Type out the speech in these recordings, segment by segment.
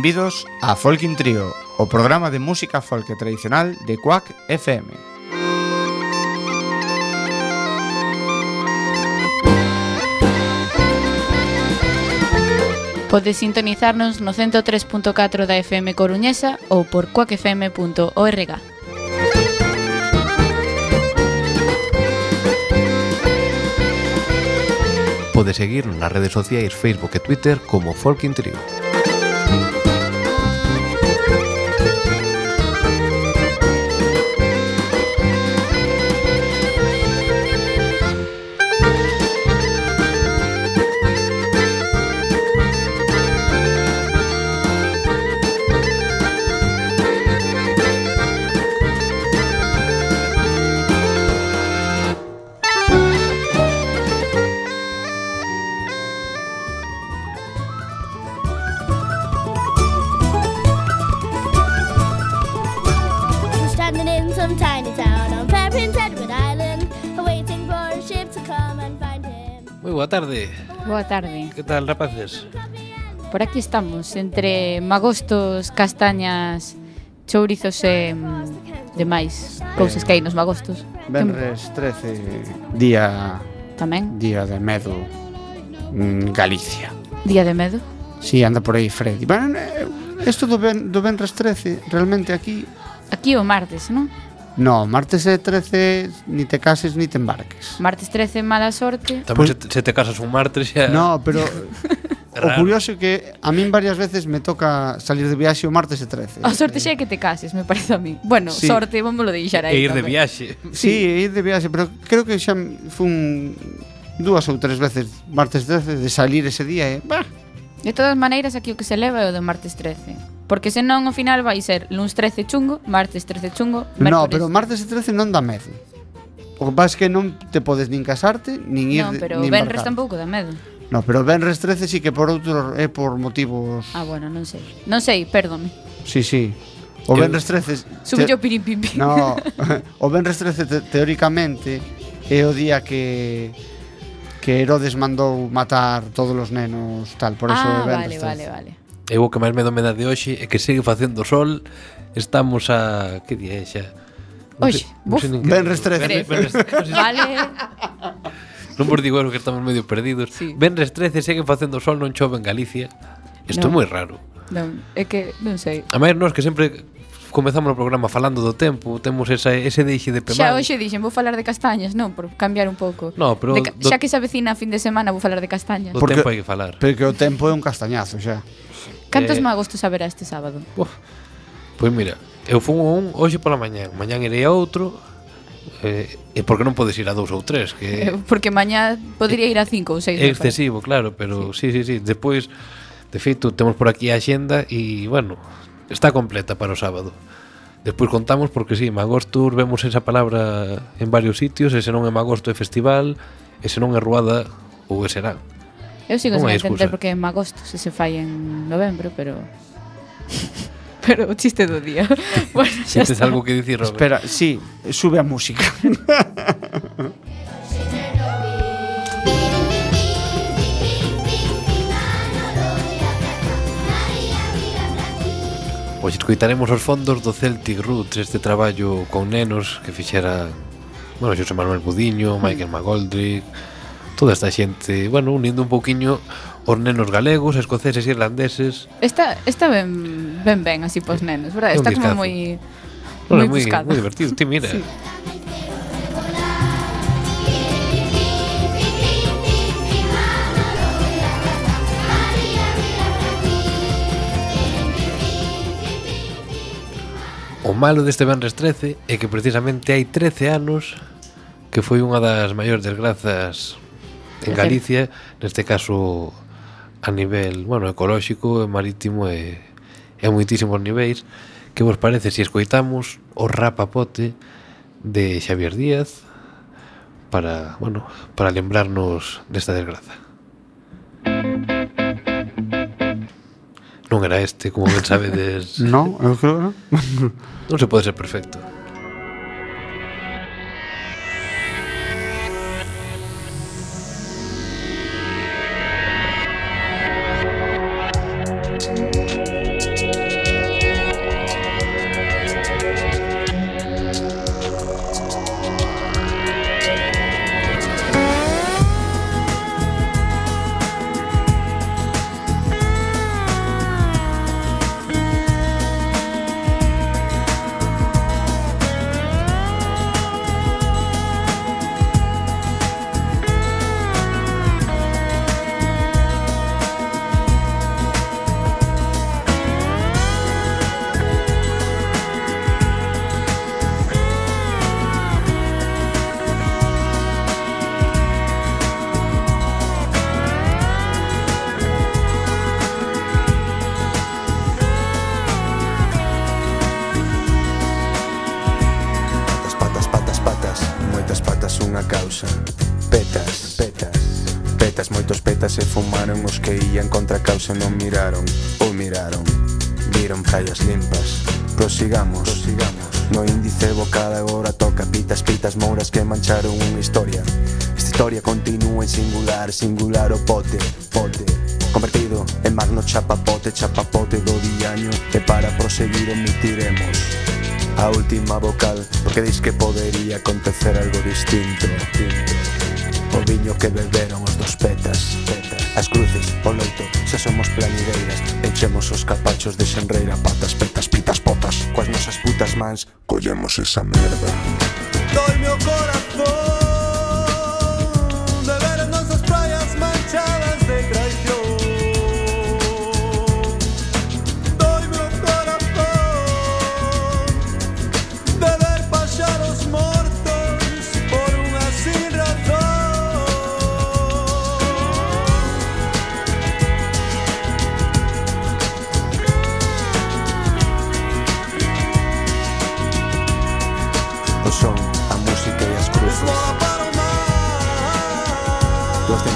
Benvidos a Folkin Trio, o programa de música folk tradicional de Quack FM. Podes sintonizarnos no 103.4 da FM Coruñesa ou por quackfm.org. Podes seguir nas redes sociais Facebook e Twitter como Folkin Trio. Moi boa tarde. Boa tarde. Que tal, rapaces? Por aquí estamos, entre magostos, castañas, chourizos e mm, demais cousas que hai nos magostos. Benres 13, día... Tamén? Día de medo mm, Galicia. Día de medo? Si, sí, anda por aí Freddy. Bueno, eh, isto do, ben, do Benres 13, realmente aquí... Aquí o martes, non? No, martes 13 ni te cases ni te embarques. Martes 13 mala sorte. Tamén pues, se, se te casas un martes xa. No, pero o curioso é que a min varias veces me toca salir de viaxe o martes e 13. A sorte xa é que te cases, me parece a mí. Bueno, sí. sorte, vamos lo deixar aí. E ir de viaxe. Sí, ir de viaxe, pero creo que xa fun dúas ou tres veces martes 13 de salir ese día e... Eh? Bah, De todas maneiras, aquí o que se leva é o do martes 13. Porque senón ao final vai ser luns 13 chungo, martes 13 chungo, mércores. No, pero martes e 13 non dá medo. O que pasa é que non te podes nin casarte, nin ir, no, pero nin venres tampouco dá medo. No, pero venres 13 sí que por outro é por motivos... Ah, bueno, non sei. Non sei, perdome. Sí, sí. O que venres 13... Sube te... yo pim. No, o venres 13 te, teóricamente é o día que que Herodes mandou matar todos os nenos tal, por eso ah, vale, vale, vale. Eu o que máis medo me dá de hoxe é que segue facendo sol. Estamos a... que día é xa? Non Oxe, sei- non buf. nin que- Venres 13. Venres Vale, Non vos digo eu que estamos medio perdidos. Sí. Sí. 13 segue facendo sol, non chove en Galicia. Isto é moi raro. non, é que non sei. A máis nós que sempre comezamos o programa falando do tempo, temos esa, ese deixe de Xa pemán. hoxe dixen, vou falar de castañas, non, por cambiar un pouco. No, pero De ca- do- Xa que se avecina a fin de semana, vou falar de castañas. Do Porque- tempo hai que falar. Pero que o tempo é un castañazo xa. Cantos eh, magos te saberá este sábado? Pois mira, eu fun un hoxe pola mañán, mañán irei a outro, eh, e porque non podes ir a dous ou tres que eh, porque mañá podría ir a cinco ou seis é excesivo, claro, pero sí, sí, sí, sí. de feito, temos por aquí a xenda e, bueno, está completa para o sábado Despois contamos porque si, sí, Magos vemos esa palabra en varios sitios, ese non é magosto é Festival, ese non é Ruada ou ese será. Eu sigo sen entender porque en agosto se se fai en novembro, pero... pero o chiste do día. bueno, xa está. algo que dicir, Robert? Espera, sí, sube a música. Pois escuitaremos os fondos do Celtic Roots este traballo con nenos que fixera bueno, José Manuel Budiño, Michael McGoldrick, toda esta xente, bueno, unindo un pouquiño os nenos galegos, escoceses e irlandeses. Esta está ben ben ben así pos eh, nenos, verdad? Está como moi moi buscado. Moi divertido, ti mira. Sí. O malo deste Benres 13 é que precisamente hai 13 anos que foi unha das maiores desgrazas en Galicia, neste caso a nivel, bueno, ecolóxico, e marítimo e, e a moitísimos niveis, que vos parece se si escoitamos o rapapote de Xavier Díaz para, bueno, para lembrarnos desta desgraza. Non era este, como ben sabedes. non, eu creo que non. non se pode ser perfecto. eso non miraron ou miraron. Viron praias limpas. Prosigamos, Prosigamos. No índice vocal agora toca pitas, pitas mouras que mancharon unha historia. Esta historia continúa en singular, singular o pote, pote. Convertido en magno chapapote, chapapote do diaño E para proseguir omitiremos a última vocal Porque dis que podería acontecer algo distinto. O viño que beberon dos petas As cruces, o loito, xa somos planideiras Enchemos os capachos de xenreira Patas, petas, pitas, potas Coas nosas putas mans Collemos esa merda. Doime o corazón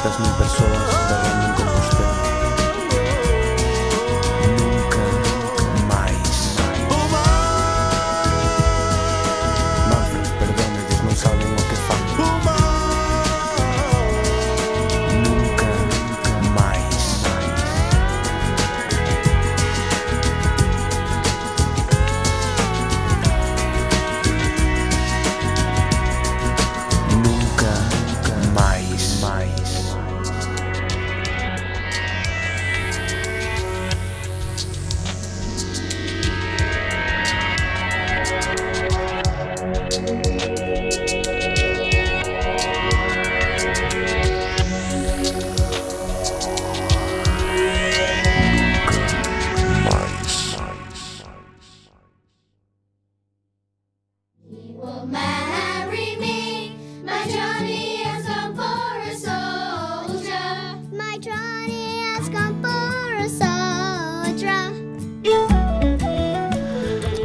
500.000 personas.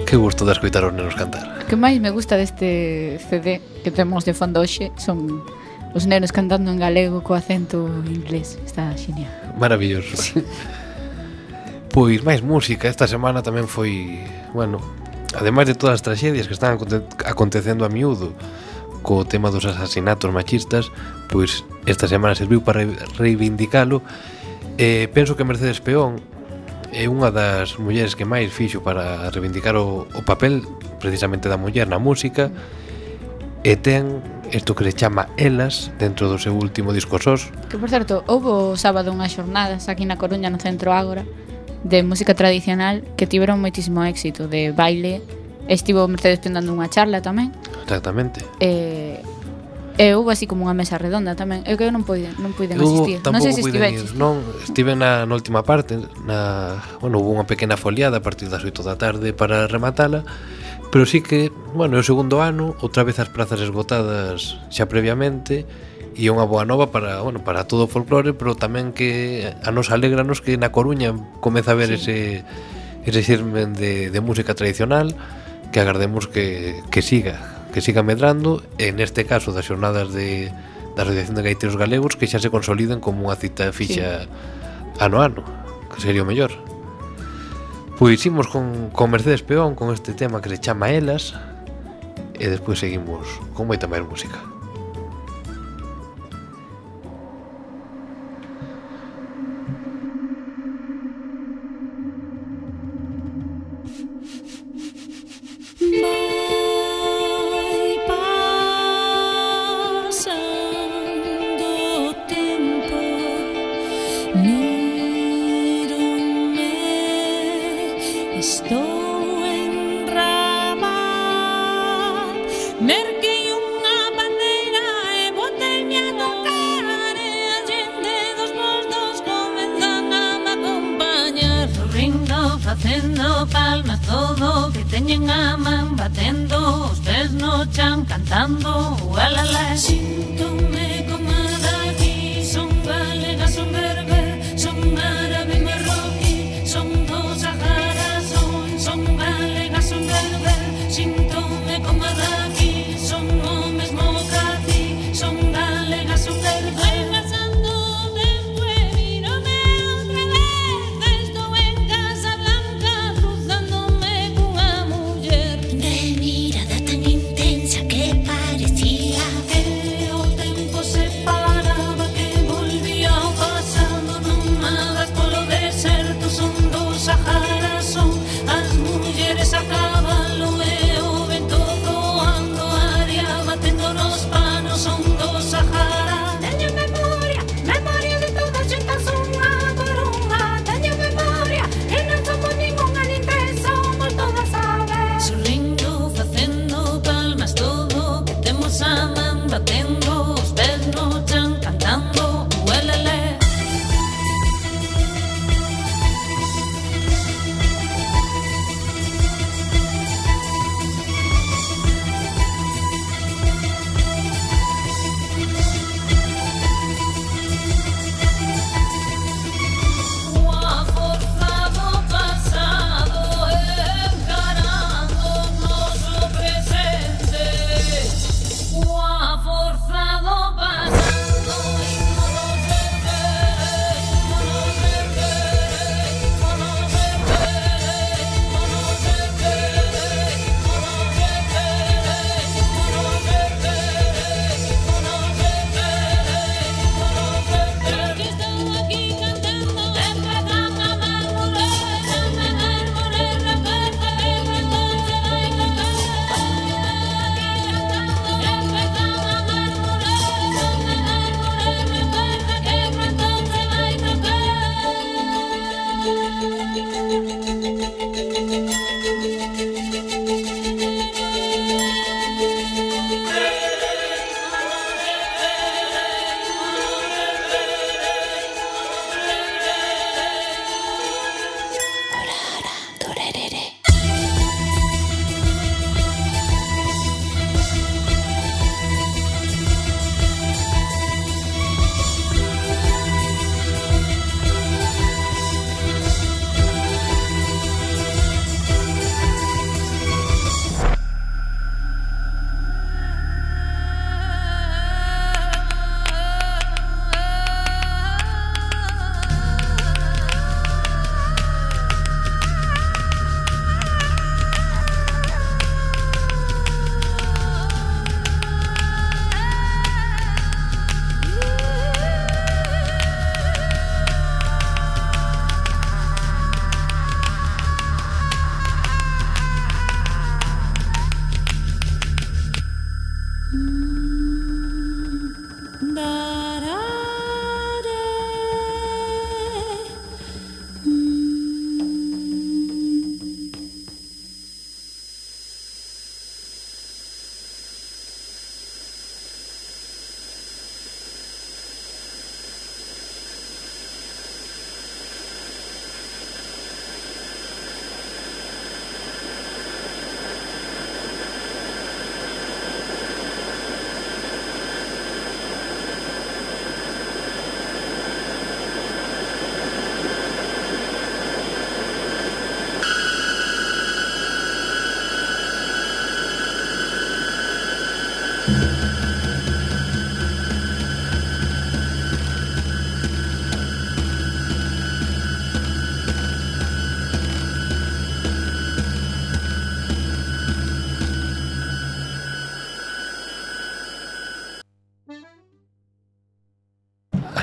Que gusto de escoitar os nenos cantar. O que máis me gusta deste CD que temos de fondo hoxe son os nenos cantando en galego co acento inglés. Está genial. Maravilloso. Sí. pois máis música. Esta semana tamén foi, bueno, ademais de todas as traxedias que están aconte acontecendo a miúdo, co tema dos asasinatos machistas, pois esta semana serviu para reivindicalo. Eh, penso que Mercedes Peón é unha das mulleres que máis fixo para reivindicar o, o papel precisamente da muller na música e ten isto que se chama Elas dentro do seu último disco Sos. Que por certo, houve o sábado unhas xornadas aquí na Coruña no Centro Ágora de música tradicional que tiveron moitísimo éxito de baile. Estivo Mercedes Pendo dando unha charla tamén. Exactamente. Eh, E houve así como unha mesa redonda tamén. É que eu non puiden, non puiden eu asistir. Non sei se estiveches. Non, estive na, na última parte, na, bueno, houve unha pequena foliada a partir das 8 da tarde para rematala, pero sí que, bueno, é o segundo ano, outra vez as plazas esgotadas xa previamente, e unha boa nova para, bueno, para todo o folclore, pero tamén que a nos alegranos que na Coruña comeza a ver sí. ese ese xermen de, de música tradicional que agardemos que, que siga que siga medrando e neste caso das xornadas de, da Asociación de Gaiteros Galegos que xa se consoliden como unha cita fixa sí. ano a ano, que sería o mellor. Pois imos con, con Mercedes Peón con este tema que se chama Elas e despois seguimos con moita máis música.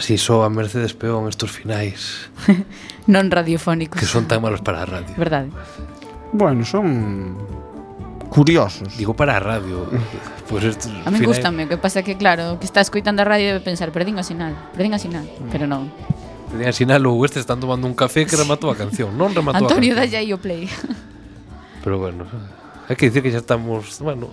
Así soa Mercedes Peón estos finais. Non radiofónicos. Que son tan malos para a radio. Verdade. Bueno, son curiosos. Digo para a radio pues estos A mí finais... gustame, o que pasa que claro Que está escoitando a radio debe pensar Perdín a sinal, perdín a sinal mm. Pero non. Perdín a sinal ou este están tomando un café que rematou a canción Non rematou Antonio, a canción. Antonio, dalle aí o play. Pero bueno, hai que dicir que xa estamos Bueno,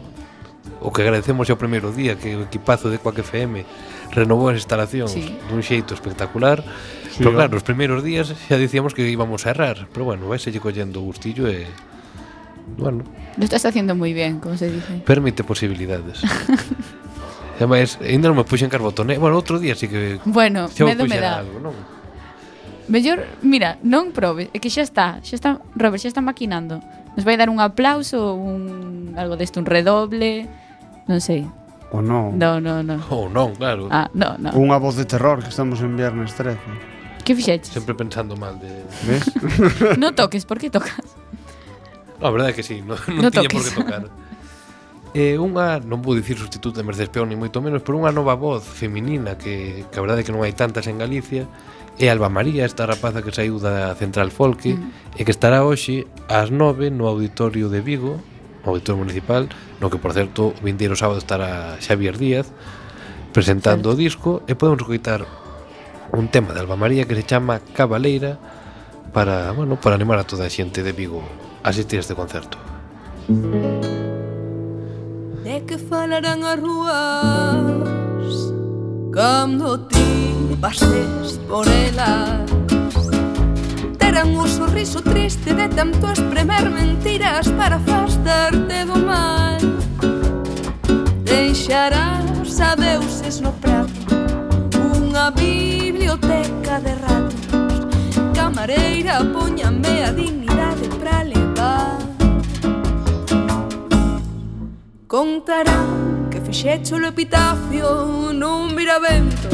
o que agradecemos ao primeiro día que o equipazo de Coac FM renovou as instalacións sí. dun xeito espectacular. Sí, pero claro, os primeiros días xa dicíamos que íbamos a errar pero bueno, vai selle collendo o gustillo e bueno. Lo estás haciendo moi bien, como se dice. Permite posibilidades. E máis, ainda non me puxen carbotone bueno, outro día sí que bueno, medo me dá algo, non? Mellor, mira, non probe, é que xa está, xa está, Robert, xa está maquinando. Nos vai dar un aplauso, un algo deste, un redoble, Non sei. O non. Non, non, non. Ou non, claro. Ah, non, non. Unha voz de terror que estamos en Viernes 13. Que fixeches? Sempre pensando mal de... Ves? non toques, por que tocas? No, a verdade é que sí, non, non no tiña toques. por que tocar. eh, unha, non vou dicir sustituto de Mercedes Peón, ni moito menos, pero unha nova voz feminina que, que a verdade é que non hai tantas en Galicia, é Alba María, esta rapaza que saiu da Central Folke, mm. e que estará hoxe ás 9 no Auditorio de Vigo, Auditorio Municipal no que, por certo, o vindeiro sábado estará Xavier Díaz presentando o disco e podemos coitar un tema de Alba María que se chama Cabaleira para, bueno, para animar a toda a xente de Vigo a asistir a este concerto. De que falarán as rúas Cando ti pases por elas Eran o sorriso triste de tanto espremer mentiras para afastarte do mal. Deixarás a deuses no prato Unha biblioteca de ratos. Camareira, poñame a dignidade para levar. Contarán que fixecho o epitafio nun viravento.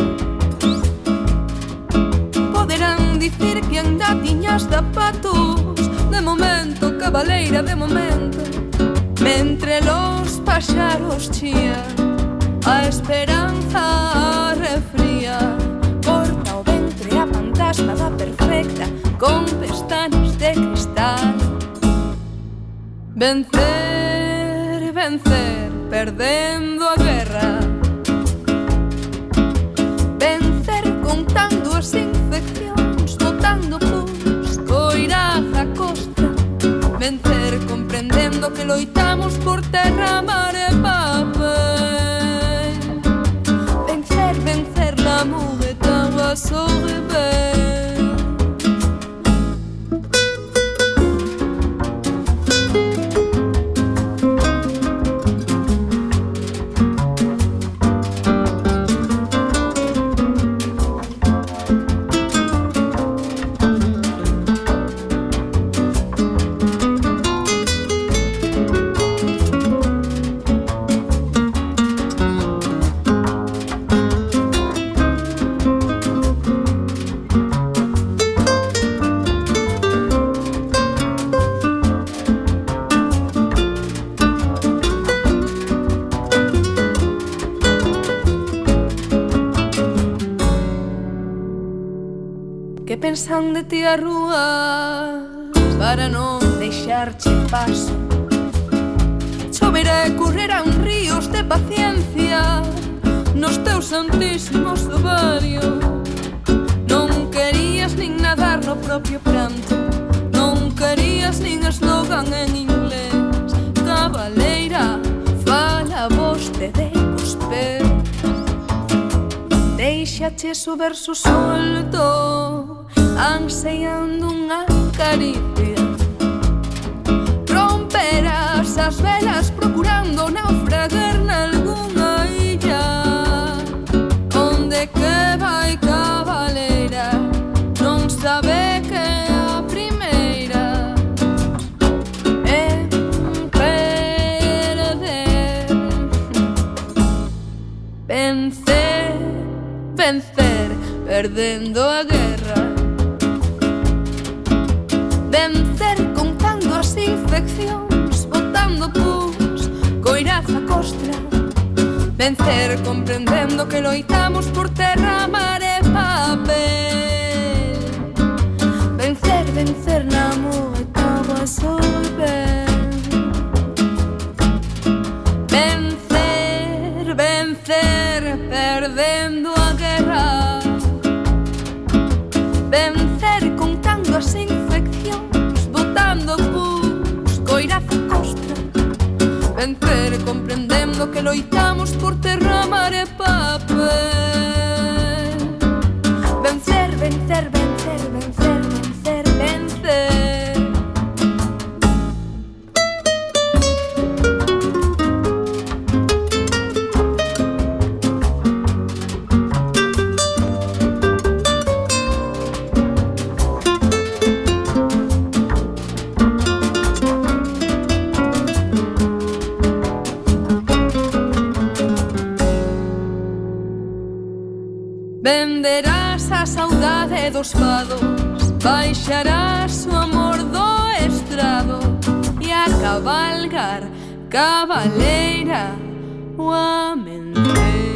Poderán dicir que anda tiñas zapatos De momento, cabaleira, de momento Mentre los paxaros chían A esperanza refría. Corta o ventre a fantasma da perfecta Con pestanas de cristal. Vencer, vencer, perdendo a guerra. Vencer contando as infeccións vencer comprendendo que loitamos por terra, mar e papel. Vencer, vencer la mougue tan va rebelle pensan de ti a rúa para non deixarche paso Choverá e correrán ríos de paciencia nos teus santísimos ovarios. Non querías nin nadar no propio pranto Non querías nin eslogan en inglés. Cabaleira, fala vostede cos pés Deixache subir su solto anseando unha caricia. Romperás as velas procurando naufragar nalgúna illa. Onde que vai cabaleira non sabe que a primeira. É perder. Vencer, vencer, perdendo a guerra. mostra. Vencer comprendendo que loitamos por terra, mar e papel Vencer, vencer na amor vencer comprendendo que loitamos por terra, mar e papel. saudade dos fados Baixarás o amor do estrado E a cabalgar, cabaleira, o amendeiro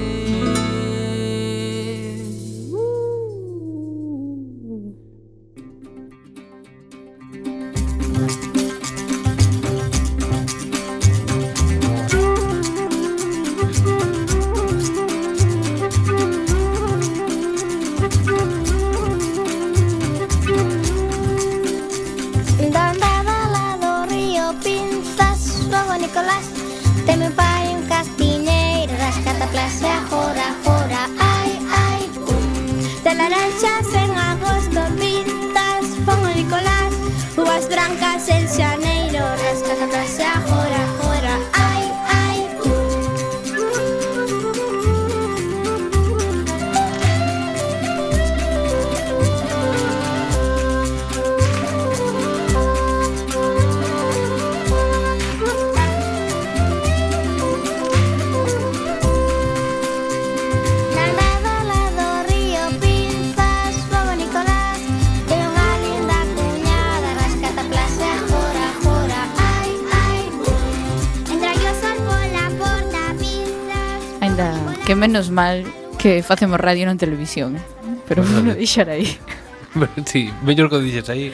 Menos mal que facemos radio non televisión. Eh? Pero vou bueno, deixar aí. sí, mellor que o dixes aí.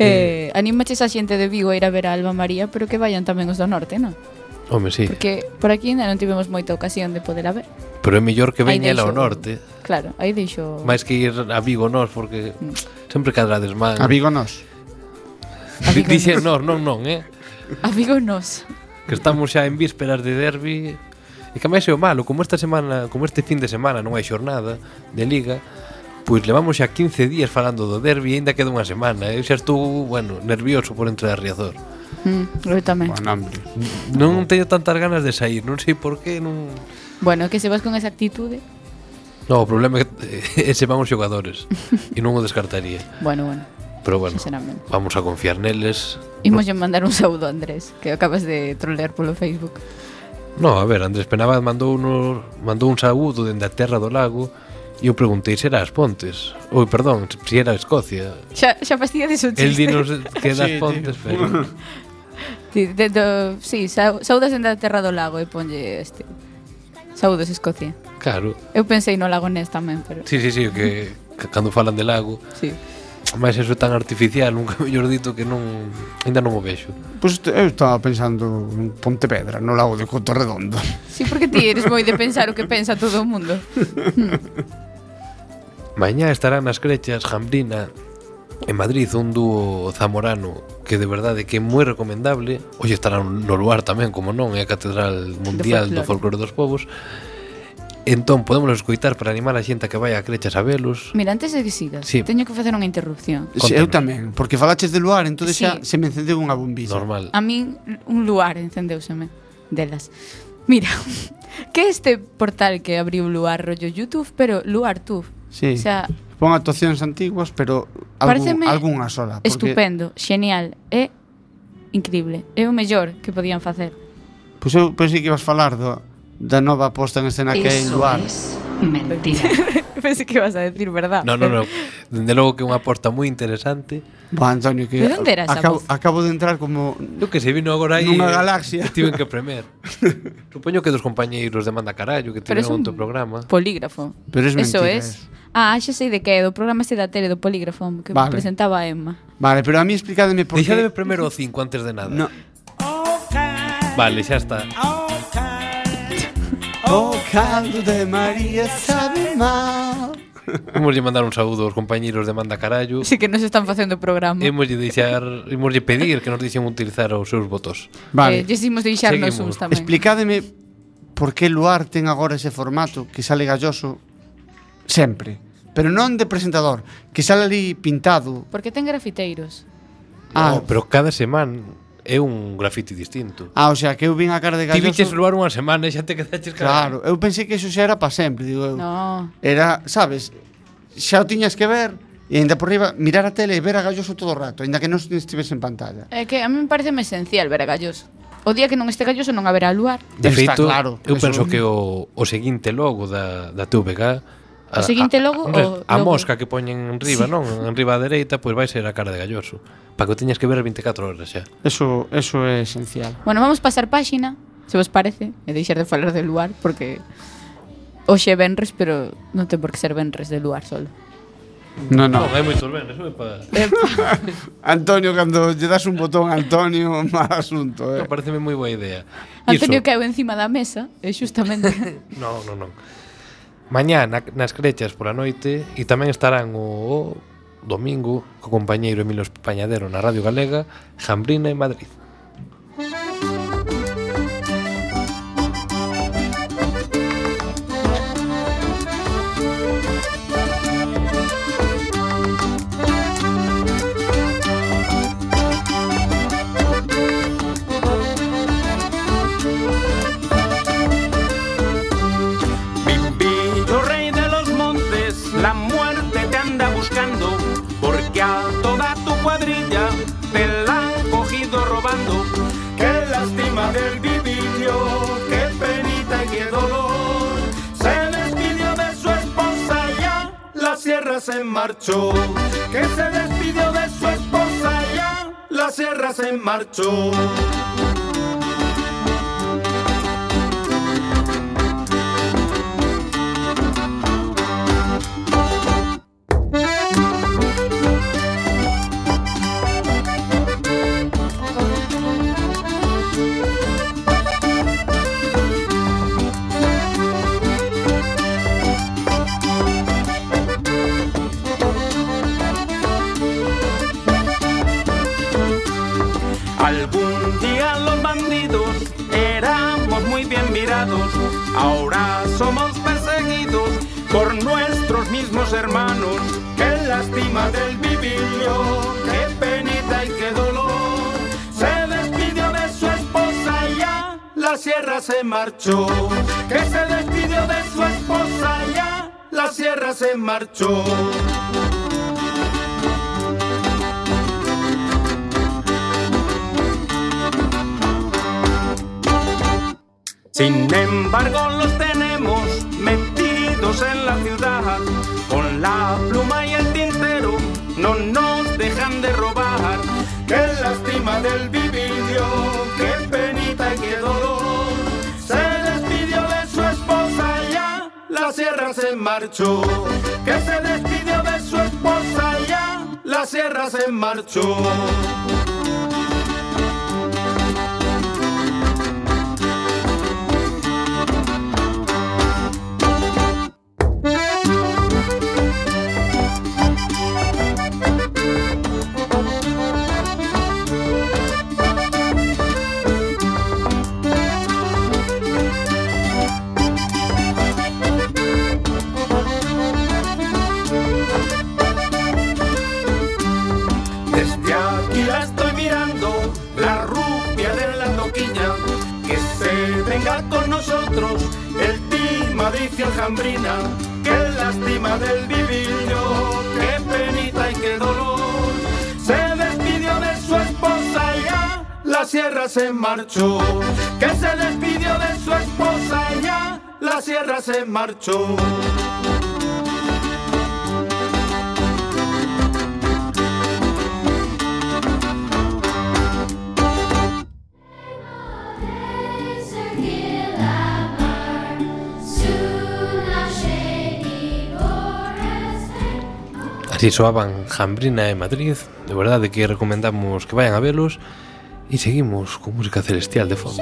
Eh, eh, anímaches a xente de Vigo a ir a ver a Alba María, pero que vayan tamén os do norte, non? Home, sí. Porque por aquí ainda non tivemos moita ocasión de poder a ver. Pero é mellor que veña ao norte. Claro, aí deixo... Máis que ir a Vigo nós, porque mm. sempre cadrades mal. A Vigo nós. Dixen nós, non, non, eh? A Vigo nós. Que estamos xa en vísperas de derbi E que máis é o malo, como esta semana, como este fin de semana non hai xornada de liga, pois levamos xa 15 días falando do derbi e aínda queda unha semana. Eu xa estou, bueno, nervioso por entrar a Riazor. Mm, eu tamén. Bueno, non teño tantas ganas de sair, non sei por qué, non... Bueno, que se vas con esa actitude... No, o problema é que eh, ese van os xogadores e non o descartaría. Bueno, bueno. Pero bueno, vamos a confiar neles. Imos no... mandar un saúdo a Andrés, que acabas de trolear polo Facebook. No, a ver, Andrés Penabad mandou, no, mandou un saúdo dende a Terra do Lago e eu preguntei se era as Pontes. Ou, perdón, se era Escocia. Xa, xa fastidiades un chiste. El dinos que das sí, Pontes, tío. pero... Sí, de, do, sí saudas dende a Terra do Lago e ponlle este. Saúdos, Escocia. Claro. Eu pensei no Lago Ness tamén, pero... Sí, sí, sí, que, que cando falan de lago... Sí máis eso é tan artificial, un mellor dito que non ainda non o vexo. Pois pues eu estaba pensando en Pontevedra, no lago de Cotorredondo. Si, sí, porque ti eres moi de pensar o que pensa todo o mundo. Mañá estarán nas crechas Jambrina en Madrid un dúo zamorano que de verdade que é moi recomendable. Olle estarán no lugar tamén, como non, é a Catedral Mundial do Folclore dos Povos. Entón, podemos escoitar para animar a xente que vai a crechas a velos. Mira, antes de que sigas, sí. teño que facer unha interrupción. Sí, eu tamén, porque falaches de luar, entón sí. xa se me encendeu unha bombilla. Normal. A min un luar encendeuseme delas. Mira, que este portal que abriu Luar rollo YouTube, pero Luar Tuf. Sí. O sea, pon actuacións antiguas, pero algún, algunha sola. Porque... Estupendo, xenial, é increíble. É o mellor que podían facer. Pois pues eu pois pensei que ibas falar do, da nova posta en escena Eso que hai en Luar. Es mentira. Pensei que ibas a decir verdad. No, no, no. Dende logo que é unha porta moi interesante. Bo, Antonio, que de onde era esa acabo, voz? acabo de entrar como... Eu que se vino agora aí... Nunha galaxia. Tiven que premer. Supoño que dos compañeiros de Manda Carallo, que tiveron outro programa. polígrafo. Pero es mentira. Eso es. es. Ah, ah, xa sei de que é, do programa este da tele do Polígrafo que vale. presentaba a Emma. Vale, pero a mí explícademe por que... Deixademe primeiro o 5 antes de nada. No. Vale, xa está. O caldo de María sabe mal. Imos lle mandar un saúdo aos compañeiros de Manda Carallo. Si sí que nos están facendo o programa. Imos lle deixar, imos lle pedir que nos deixen utilizar os seus votos. Vale. Eh, Lles deixarnos Seguimos. uns tamén. Explicademe por que Luar ten agora ese formato que sale galloso sempre Pero non de presentador, que sale ali pintado. Porque ten grafiteiros. Ah, no, pero cada semana é un grafiti distinto. Ah, o sea, que eu vin a cara de Galloso... Ti viches luar unha semana e xa te quedaches cara. Claro, eu pensei que eso xa era para sempre, digo eu. No. Era, sabes, xa o tiñas que ver, E ainda por riba, mirar a tele e ver a Galloso todo o rato, ainda que non estives en pantalla. É que a mí me parece esencial ver a Galloso. O día que non este Galloso non haberá luar. De feito, claro, eu penso un... que o, o seguinte logo da, da TVG O seguinte logo... A, a, a, logo. mosca que poñen en riba, sí. non? En riba a dereita, pois vai ser a cara de Galloso. Para que o teñas que ver 24 horas xa. Eso, eso é esencial. Bueno, vamos pasar páxina, se vos parece, e deixar de falar de luar, porque... Oxe venres, pero non ten por que ser venres de luar solo. No, no. no hai moitos ben, eso é para... Antonio, cando lle das un botón a Antonio, mal asunto, eh. No, pareceme moi boa idea. Antonio Iso. caeu encima da mesa, e eh, Non, non, non mañá na, nas crechas pola noite e tamén estarán o, o domingo co compañeiro Emilio Españadero na Radio Galega, Jambrina e Madrid. Marchó, que se despidió de su esposa ya, la sierra se marchó. Ahora somos perseguidos por nuestros mismos hermanos. Qué lástima del vivillo, qué penita y qué dolor. Se despidió de su esposa ya, la sierra se marchó. Que se despidió de su esposa ya, la sierra se marchó. Sin embargo los tenemos metidos en la ciudad con la pluma y el tintero no nos dejan de robar. Qué lástima del vivillo, qué penita y qué dolor. Se despidió de su esposa ya, la sierra se marchó. Que se despidió de su esposa ya, la sierra se marchó. Y Aljambrina, qué lástima del vivillo, qué penita y qué dolor. Se despidió de su esposa ya, la sierra se marchó, que se despidió de su esposa ya, la sierra se marchó. Así soaban Jambrina e Madrid De verdade que recomendamos que vayan a velos E seguimos con música celestial de fondo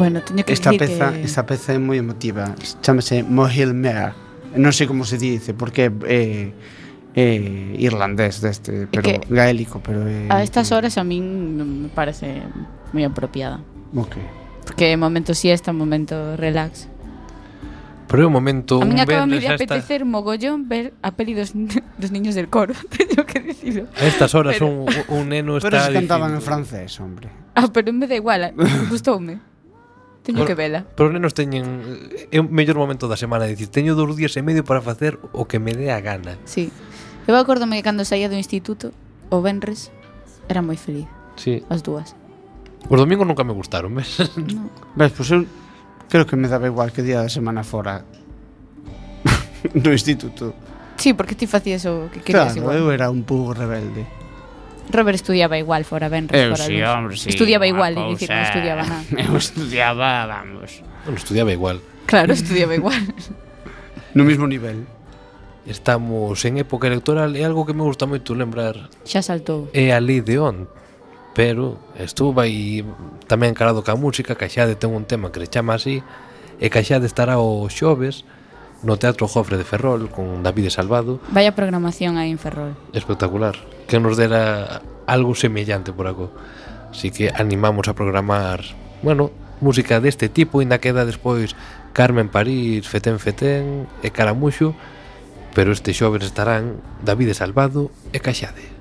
Bueno, teño que Esta dicir peza, que... esta peza é moi emotiva. Chámase Mohil Mare. Non sei como se dice, porque é, é irlandés deste, pero que gaélico, pero é A estas horas a min me parece moi apropiada. Ok. Porque momento siesta, momento relax. Pero é un momento... A min acaba me de apetecer esta... mogollón ver a peli dos, dos niños del coro, teño que dicilo. A estas horas pero... un, un neno está... Pero se cantaban en francés, hombre. Ah, pero me da igual, gustoume. Teño pero, que vela. Pero os nenos teñen é o mellor momento da semana, dicir, teño dous días e medio para facer o que me dé a gana. Sí. Eu acordome que cando saía do instituto, o venres, era moi feliz. Sí. As dúas. Os domingos nunca me gustaron, ves? No. Ves, pois pues eu creo que me daba igual que día da semana fora no instituto. Sí, porque ti facías o que querías claro, igual. eu era un pouco rebelde. Robert estudiaba igual fora Benres. Eu fora sí, luz. hombre, sí. Estudiaba igual, cousa... dicir, non estudiaba nada. Eu estudiaba, vamos. Non estudiaba igual. Claro, estudiaba igual. no mesmo nivel. Estamos en época electoral e algo que me gusta moito lembrar. Xa saltou. É a lei de On pero estuvo aí tamén calado ca música, Caixade ten un tema que se chama así, e Caixade estará o xoves no Teatro Jofre de Ferrol con David Salvado. Vaya programación aí en Ferrol. Espectacular. Que nos dera algo semellante por aco. Así que animamos a programar, bueno, música deste tipo, ainda queda despois Carmen París, Fetén Fetén e Caramuxo, pero este xoves estarán David Salvado e Caixade.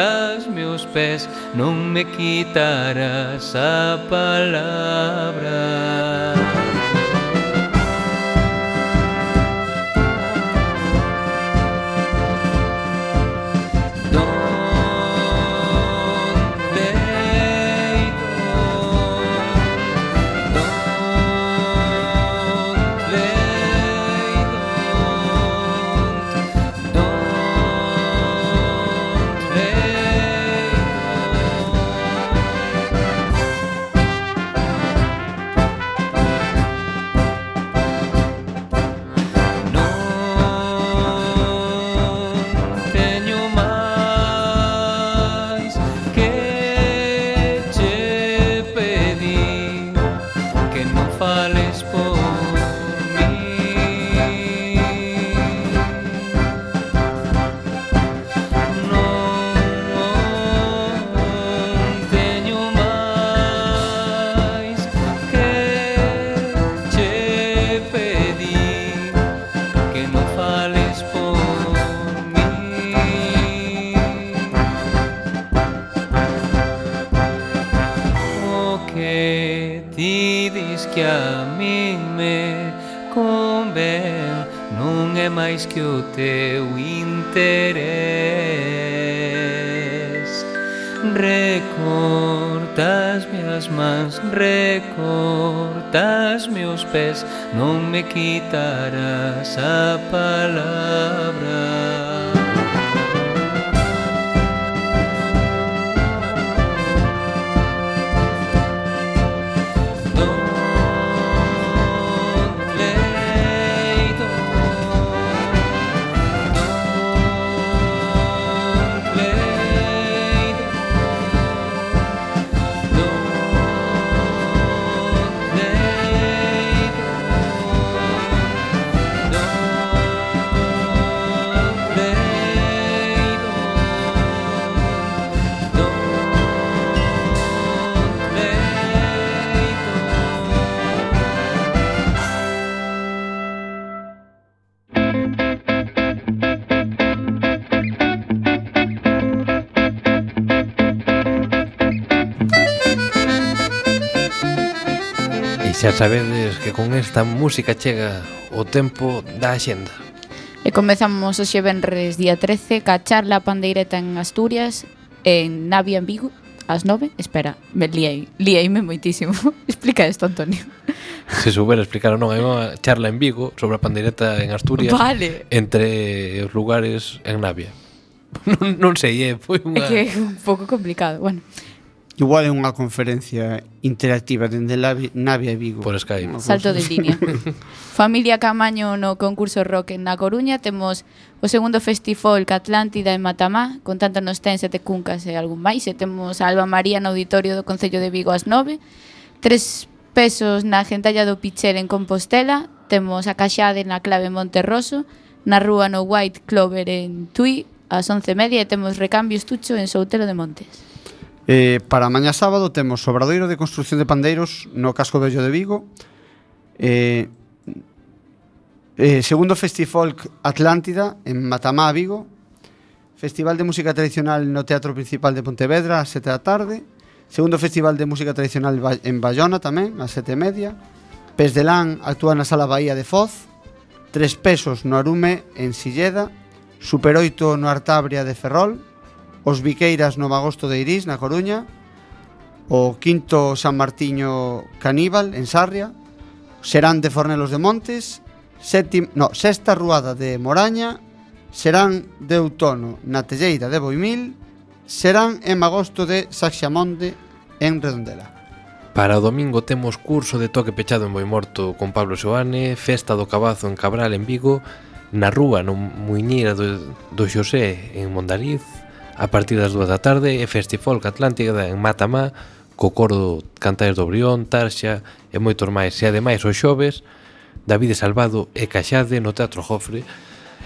aos meus pés non me quitarás a palabra का Xa sabedes que con esta música chega o tempo da xenda. E comezamos hoxe venres día 13 ca charla pandeireta en Asturias en Navia en Vigo ás 9. Espera, me liei, lieime moitísimo. Explica isto, Antonio. Se soubera explicar non, hai unha charla en Vigo sobre a pandeireta en Asturias vale. entre os lugares en Navia. Non, non sei, eh, é, foi unha... É que é un pouco complicado. Bueno, Igual é unha conferencia interactiva dende Navia e Vigo. Por Skype. Salto de línea. Familia Camaño no concurso Rock na Coruña temos o segundo festival que Atlántida en Matamá, con tanto nos ten sete cuncas e algún máis, e temos a Alba María no auditorio do Concello de Vigo ás 9, tres pesos na Gentalla do Pichel en Compostela, temos a Caxade na Clave Monterroso, na rúa no White Clover en Tui, ás 11 e media e temos recambios tucho en Soutelo de Montes. Eh, para mañá sábado temos Obradoiro de Construcción de Pandeiros no Casco Bello de Vigo. Eh, eh, segundo Festifolk Atlántida en Matamá, Vigo. Festival de Música Tradicional no Teatro Principal de Pontevedra ás 7 da tarde. Segundo Festival de Música Tradicional en Bayona tamén, ás 7 e media. Pes de Lán actúa na Sala Bahía de Foz. Tres pesos no Arume en Silleda. Super 8 no Artabria de Ferrol Os Viqueiras no Magosto de Irís, na Coruña, o quinto San Martiño Caníbal, en Sarria, Serán de Fornelos de Montes, sétim, no, sexta Ruada de Moraña, Serán de Outono na Telleira de Boimil, Serán en Magosto de Saxamonde, en Redondela. Para o domingo temos curso de toque pechado en Boimorto con Pablo Soane, Festa do Cabazo en Cabral en Vigo, na Rúa no Muiñeira do, do Xosé en Mondariz, a partir das 2 da tarde e Festifolk Atlántica en Matamá co coro Cantares do Brión, Tarxa e moitos máis. E ademais os xoves, David Salvado e Caxade no Teatro Jofre.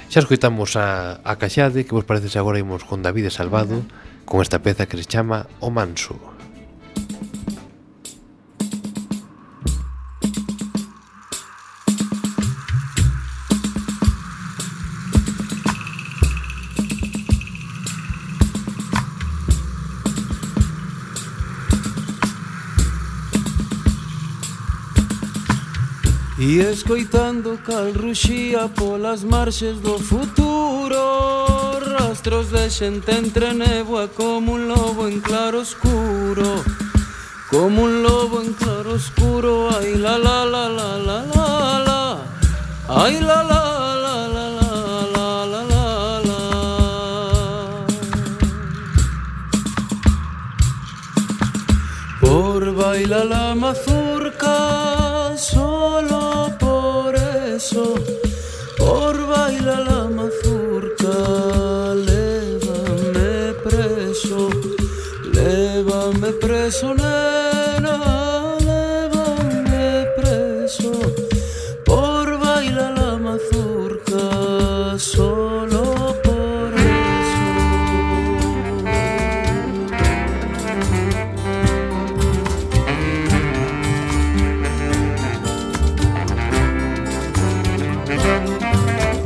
Xa escoitamos a, a Caxade, que vos parece se agora imos con David Salvado, con esta peza que se chama O Manso. E escoitando cal ruxía polas marxes do futuro Rastros de xente entre néboa como un lobo en claro oscuro Como un lobo en claro oscuro Ai la la la la la la la Ai la la la la la la la la Por bailar la mazurca sonera levanme preso por bailar la mazurca solo por eso.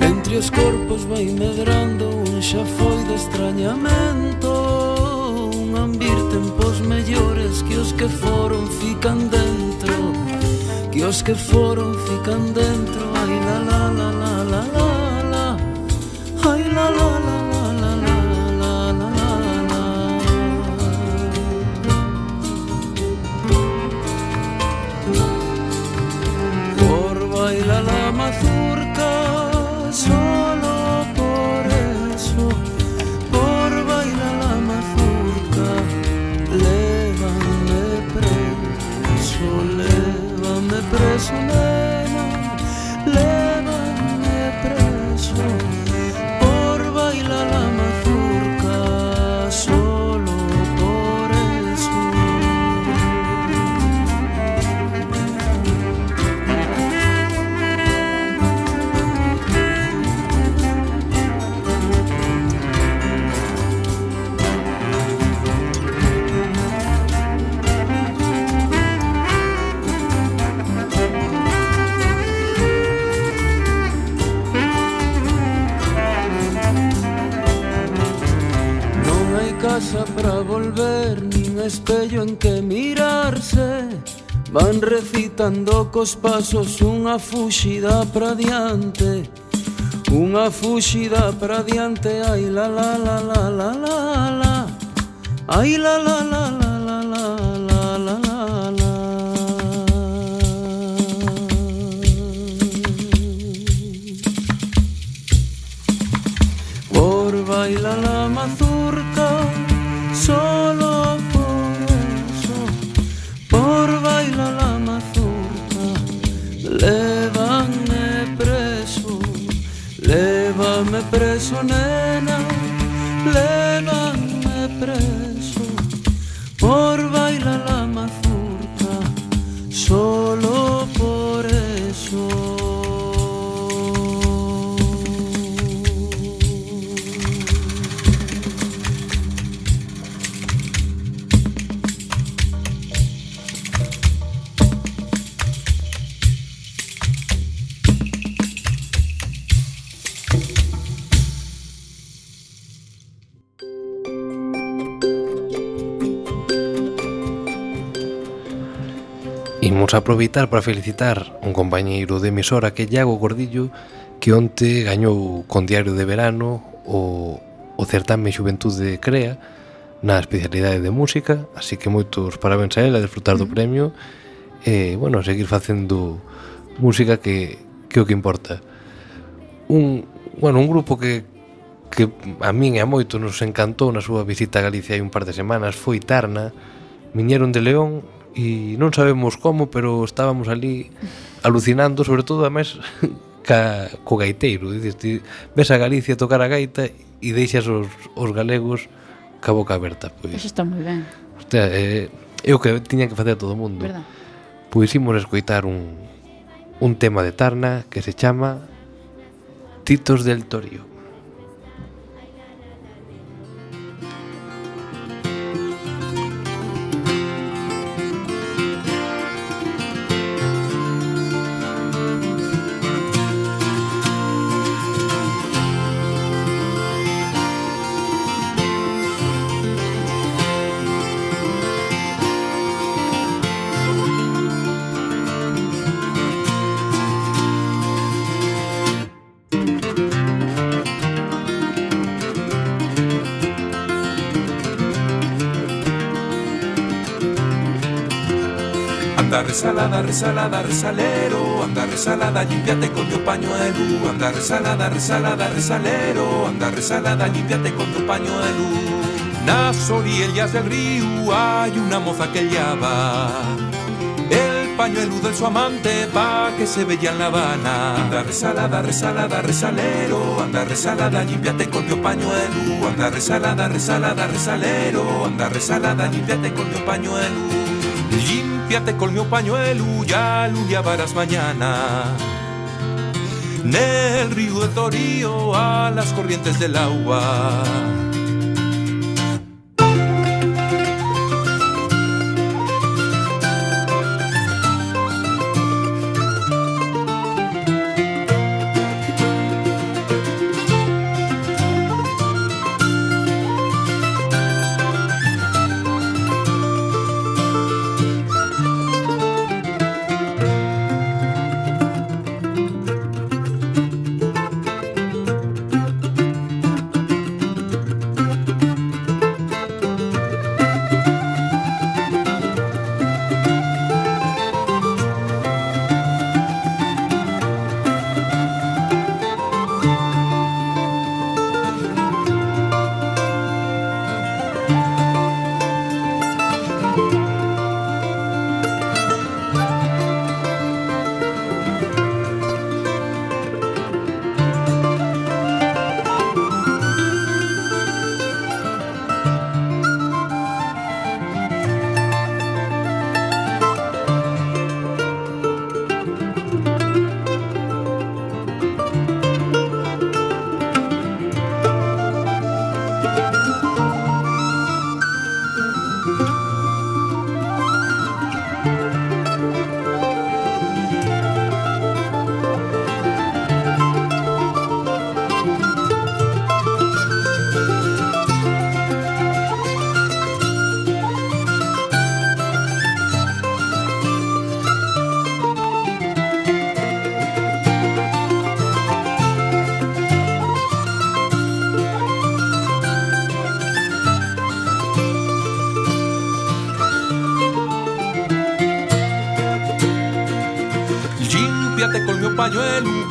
Entre os corpos vai medrando un xa foi de extrañamento un ambir tempos mellores os que foron fican dentro Que os que foron fican dentro Ai la la la la la la. espacio en que mirarse. Van recitando cos pasos unha fuxida pra diante. Unha fuxida pra diante Ai la la la la la la la. Ai la la la la la la. preso en aproveitar para felicitar un compañeiro de emisora que Iago Gordillo que onte gañou con Diario de Verano o, o certame Xuventude Crea na especialidade de música. Así que moitos parabéns a ela a disfrutar do premio e, bueno, seguir facendo música que, que o que importa. Un, bueno, un grupo que, que a min e a moito nos encantou na súa visita a Galicia hai un par de semanas foi Tarna Miñeron de León e non sabemos como, pero estábamos ali alucinando, sobre todo, además, ca, co gaiteiro. Dices, ti ves a Galicia tocar a gaita e deixas os, os galegos ca boca aberta. Pois. Eso está moi ben. Hostia, é, é o que tiña que facer todo o mundo. Verdad. Pois imos escoitar un, un tema de Tarna que se chama Titos del Torío. Resalada, resalada, resalero Anda resalada, limpiate con mi pañuelo Anda resalada, resalada, resalero Anda resalada, limpiate con tu pañuelo Nas orillas del río hay una moza que llava el pañuelo de su amante pa' que se vea en La Habana. Anda resalada, resalada, resalero. Anda resalada, limpiate con mi pañuelo. Anda resalada, resalada, resalero. Anda resalada, limpiate con mi pañuelo. Límpiate con mi pañuelo, ya lo llevarás mañana. Nel río de Torío a las corrientes del agua.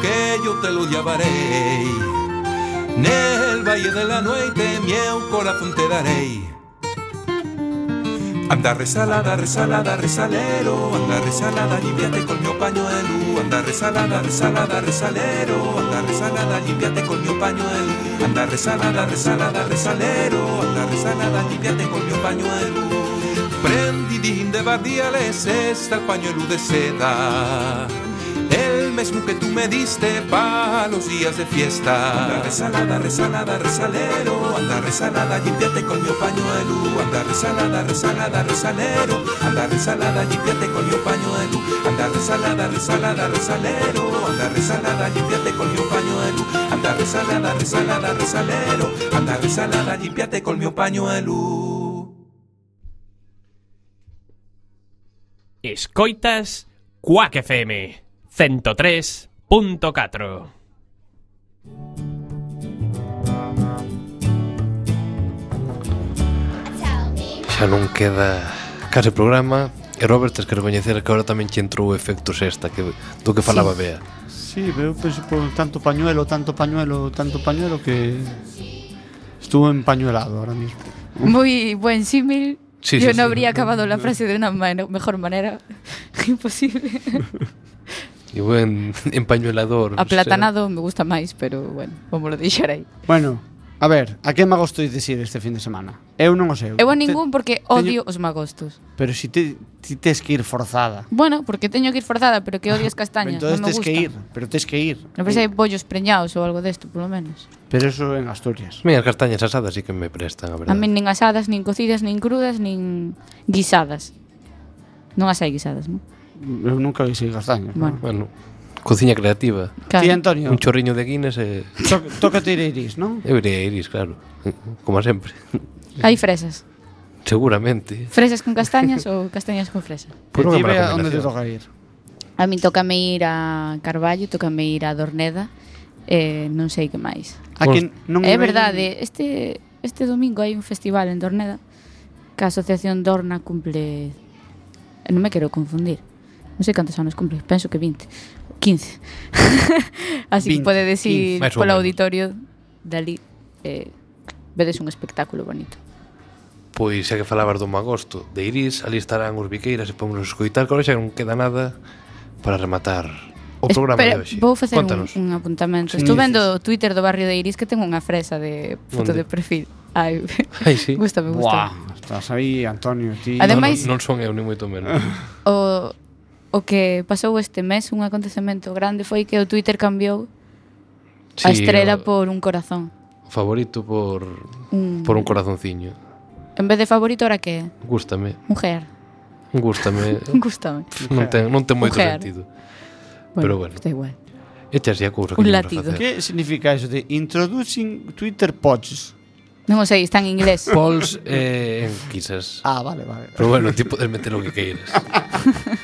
Que yo te lo llevaré. Nel valle de la noite, mi corazón te daré. Anda resalada, resalada, resalero, anda resalada, límpiate con mi pañuelo, anda resalada, resalada, resalero, anda resalada, límpiate con mi pañuelo, anda resalada, resalada, resalero, anda resalada, límpiate con mi pañuelo. Prendidín de bardiales está el pañuelo de seda. Que tú me diste para los días de fiesta. Anda resalada, resalada, resalero. Anda resalada, limpiate con mi pañuelo. Anda resalada, resalada, resalero. Anda resalada, limpiate con mi pañuelo. Anda resalada, resalada, resalero. Anda resalada, limpiate con mi pañuelo. Anda resalada, resalada, resalero. Anda resalada, limpiate con mi pañuelo. Escoitas Quack FM 103.4. Xa non queda case programa E Robert, tens que recoñecer que agora tamén che entrou o efecto sexta que, Do que falaba sí. Bea Sí, eu penso pois, por tanto pañuelo, tanto pañuelo, tanto pañuelo Que estuvo empañuelado ahora mismo Moi buen símil sí, Yo sí, no sí. habría acabado la frase de una man mejor manera Imposible e buen empañolador. Aplatanado me gusta máis, pero bueno, vamos lo deixar aí. Bueno, a ver, a que magostos dicir este fin de semana? Eu non o sei. Eu a ningún porque odio teño... os magostos. Pero si te, ti tes que ir forzada. Bueno, porque teño que ir forzada, pero que odio as castañas, entón non me tes gusta. que ir, pero tes que ir. Non pensei bollos preñados ou algo desto, polo menos. Pero eso en Asturias. Mira, as castañas asadas sí que me prestan, a verdade. A mí nin asadas, nin cocidas, nin crudas, nin guisadas. Non as hai guisadas, non? eu nunca visei castañas. Bueno. bueno. Cociña creativa. Claro. Ti, Antonio? Un chorriño de Guinness e... To toca ir a Iris, non? Eu iría a Iris, claro. Como sempre. Hai fresas? Seguramente. Fresas con castañas ou castañas con fresa? Por ti ve onde te toca ir. A mí tocame ir a Carballo, tocame ir a Dorneda, eh, non sei que máis. A que non é verdade, este este domingo hai un festival en Dorneda que a Asociación Dorna cumple... Non me quero confundir non sei cantos anos cumpre, penso que 20, 15. Así 20, que pode decir polo auditorio dali eh, vedes un espectáculo bonito. Pois xa que falabas do magosto de Iris, ali estarán os biqueiras e podemos escoitar, que xa non queda nada para rematar o programa Espera, de hoxe. Vou facer Contanos. un, un apuntamento. Sí, Estou vendo o Twitter do barrio de Iris que ten unha fresa de foto Onde? de perfil. Ai, Ai sí. gustame, gustame. Buah, estás aí, Antonio, ti. Ademais, non, non, non son eu, ni moito menos. o, o que pasou este mes, un acontecemento grande, foi que o Twitter cambiou sí, a estrela o... por un corazón. Favorito por un, por un corazonciño. En vez de favorito, ahora que? Gústame. Mujer. Gústame. Gústame. Non ten, non ten moito Mujer. sentido. Bueno, Pero bueno. Está igual. Esta así a cousa que un latido. Que significa eso de introducing Twitter pods? Non o sei, está en inglés. Pols eh, quizás. Ah, vale, vale. Pero bueno, ti podes meter o que queiras.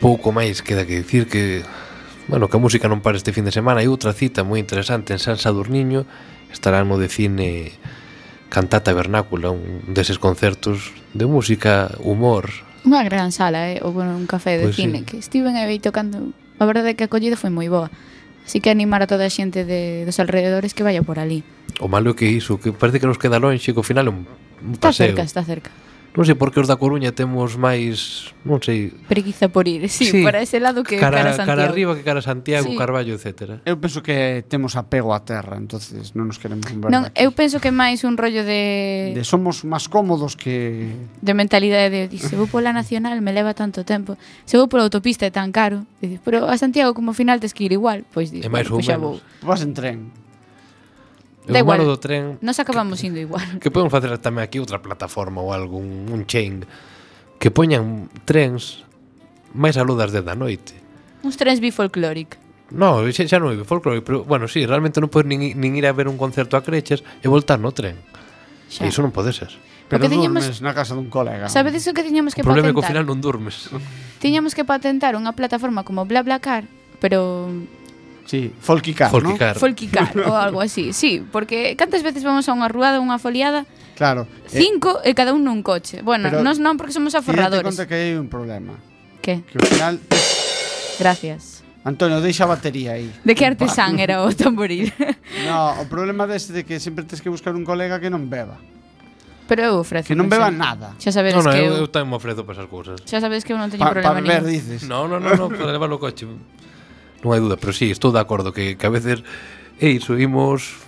pouco máis queda que dicir que bueno, que a música non para este fin de semana e outra cita moi interesante en San Sadurniño estará no de cine Cantata Vernácula, un deses concertos de música, humor Unha gran sala, eh? ou bueno, un café de pois pues cine sí. que estiven aí e tocando a verdade é que a acollida foi moi boa Así que animar a toda a xente de, dos alrededores que vaya por ali. O malo é que iso, que parece que nos queda lonxe, que ao final é un, un paseo. Está cerca, está cerca. Non sei por que os da Coruña temos máis, non sei... Preguiza por ir, sí, sí para ese lado que cara, cara Santiago. Cara arriba que cara Santiago, sí. Carballo, etc. Eu penso que temos apego á terra, entonces non nos queremos mover Non, aquí. eu penso que máis un rollo de... De somos máis cómodos que... De mentalidade de, se vou pola nacional me leva tanto tempo, se vou pola autopista é tan caro, dices, pero a Santiago como final tes que ir igual, pois dices, e máis ou pois menos. Vou. Vas en tren. Da igual. do tren. Nos acabamos que, indo igual. Que podemos facer tamén aquí outra plataforma ou algún un chain que poñan trens máis aludas das 10 da noite. Uns trens bifolclóric. No, xa, xa non é bifolclóric, pero bueno, sí, realmente non podes nin, nin ir a ver un concerto a Creches e voltar no tren. Xa. E iso non pode ser. Pero que tiñamos... durmes na casa dun colega. Sabedes o que tiñamos que patentar? O problema é que ao final non durmes. Tiñamos que patentar unha plataforma como BlaBlaCar, pero Sí, folkicar, folkicar. ¿no? Folquicar ou algo así, sí, porque cantas veces vamos a unha ruada, unha foliada Claro Cinco eh, e cada un nun coche Bueno, pero, nos non porque somos aforradores Tienes conta que hai un problema Que? Que ao final Gracias Antonio, deixa a batería aí. De que artesán era o tamboril? no, o problema deste de que sempre tens que buscar un colega que non beba. Pero eu ofrezo. Que non beba xa. nada. Xa sabedes no, no, que eu... eu tamén me ofrezo para esas cousas. Xa sabedes que eu non teño pa, problema pa beber, dices. No, no, no, no para levar o coche non hai duda, pero sí, estou de acordo que, que a veces é iso, imos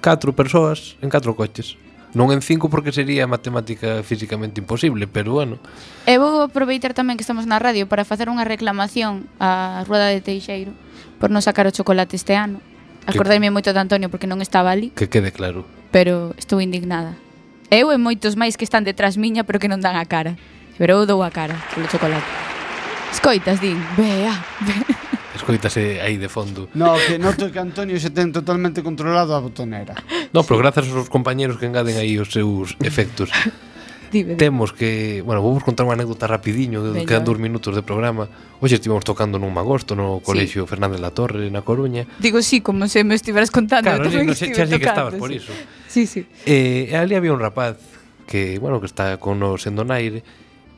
catro persoas en catro coches. Non en cinco porque sería matemática físicamente imposible, pero bueno. E vou aproveitar tamén que estamos na radio para facer unha reclamación á Rueda de Teixeiro por non sacar o chocolate este ano. Acordaime moito de Antonio porque non estaba ali. Que quede claro. Pero estou indignada. Eu e moitos máis que están detrás miña pero que non dan a cara. Pero eu dou a cara polo chocolate. Escoitas, din. Vea, vea escoítase aí de fondo. No, que noto que Antonio se ten totalmente controlado a botonera. No, pero grazas aos compañeros que engaden aí os seus efectos. Dime. Temos que, bueno, vou vos contar unha anécdota rapidiño, Veña. quedan dous eh. minutos de programa. Hoxe estivemos tocando nun magosto no Colexio sí. Fernández la Torre na Coruña. Digo sí, como se me estiveras contando, claro, sí, no sé, xa que estabas sí. por iso. Sí, sí. Eh, ali había un rapaz que, bueno, que está con nos en Donaire,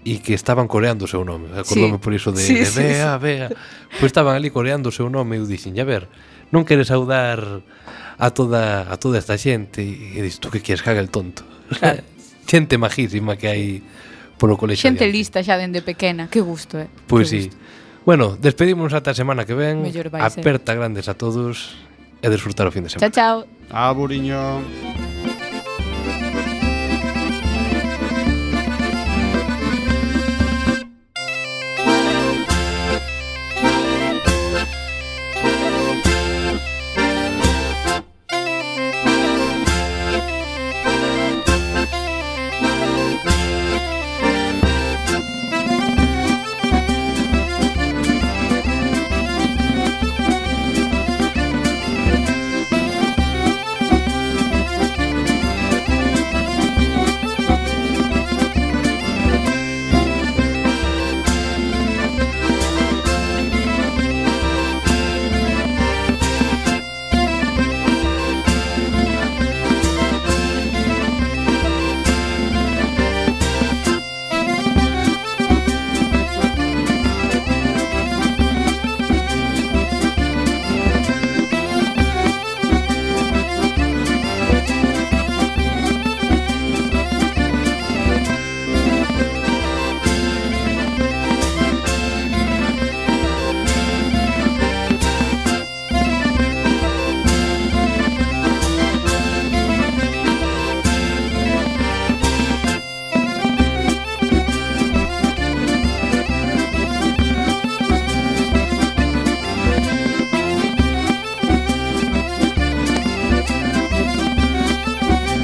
e que estaban coreando o seu nome. Acordome sí. por iso de, sí, de sí, Bea, sí. Bea. Pois pues estaban ali coreando o seu nome e eu dixen, a ver, non queres saudar a toda a toda esta xente e dis, tú que queres caga el tonto. Claro. xente majísima que hai polo colexio. Xente adiante. lista xa dende pequena, que gusto, eh. Pois pues sí. Gusto. Bueno, despedimos ata a semana que ven. Aperta ser. grandes a todos e desfrutar o fin de semana. Chao, chao. Aburiño. Ah,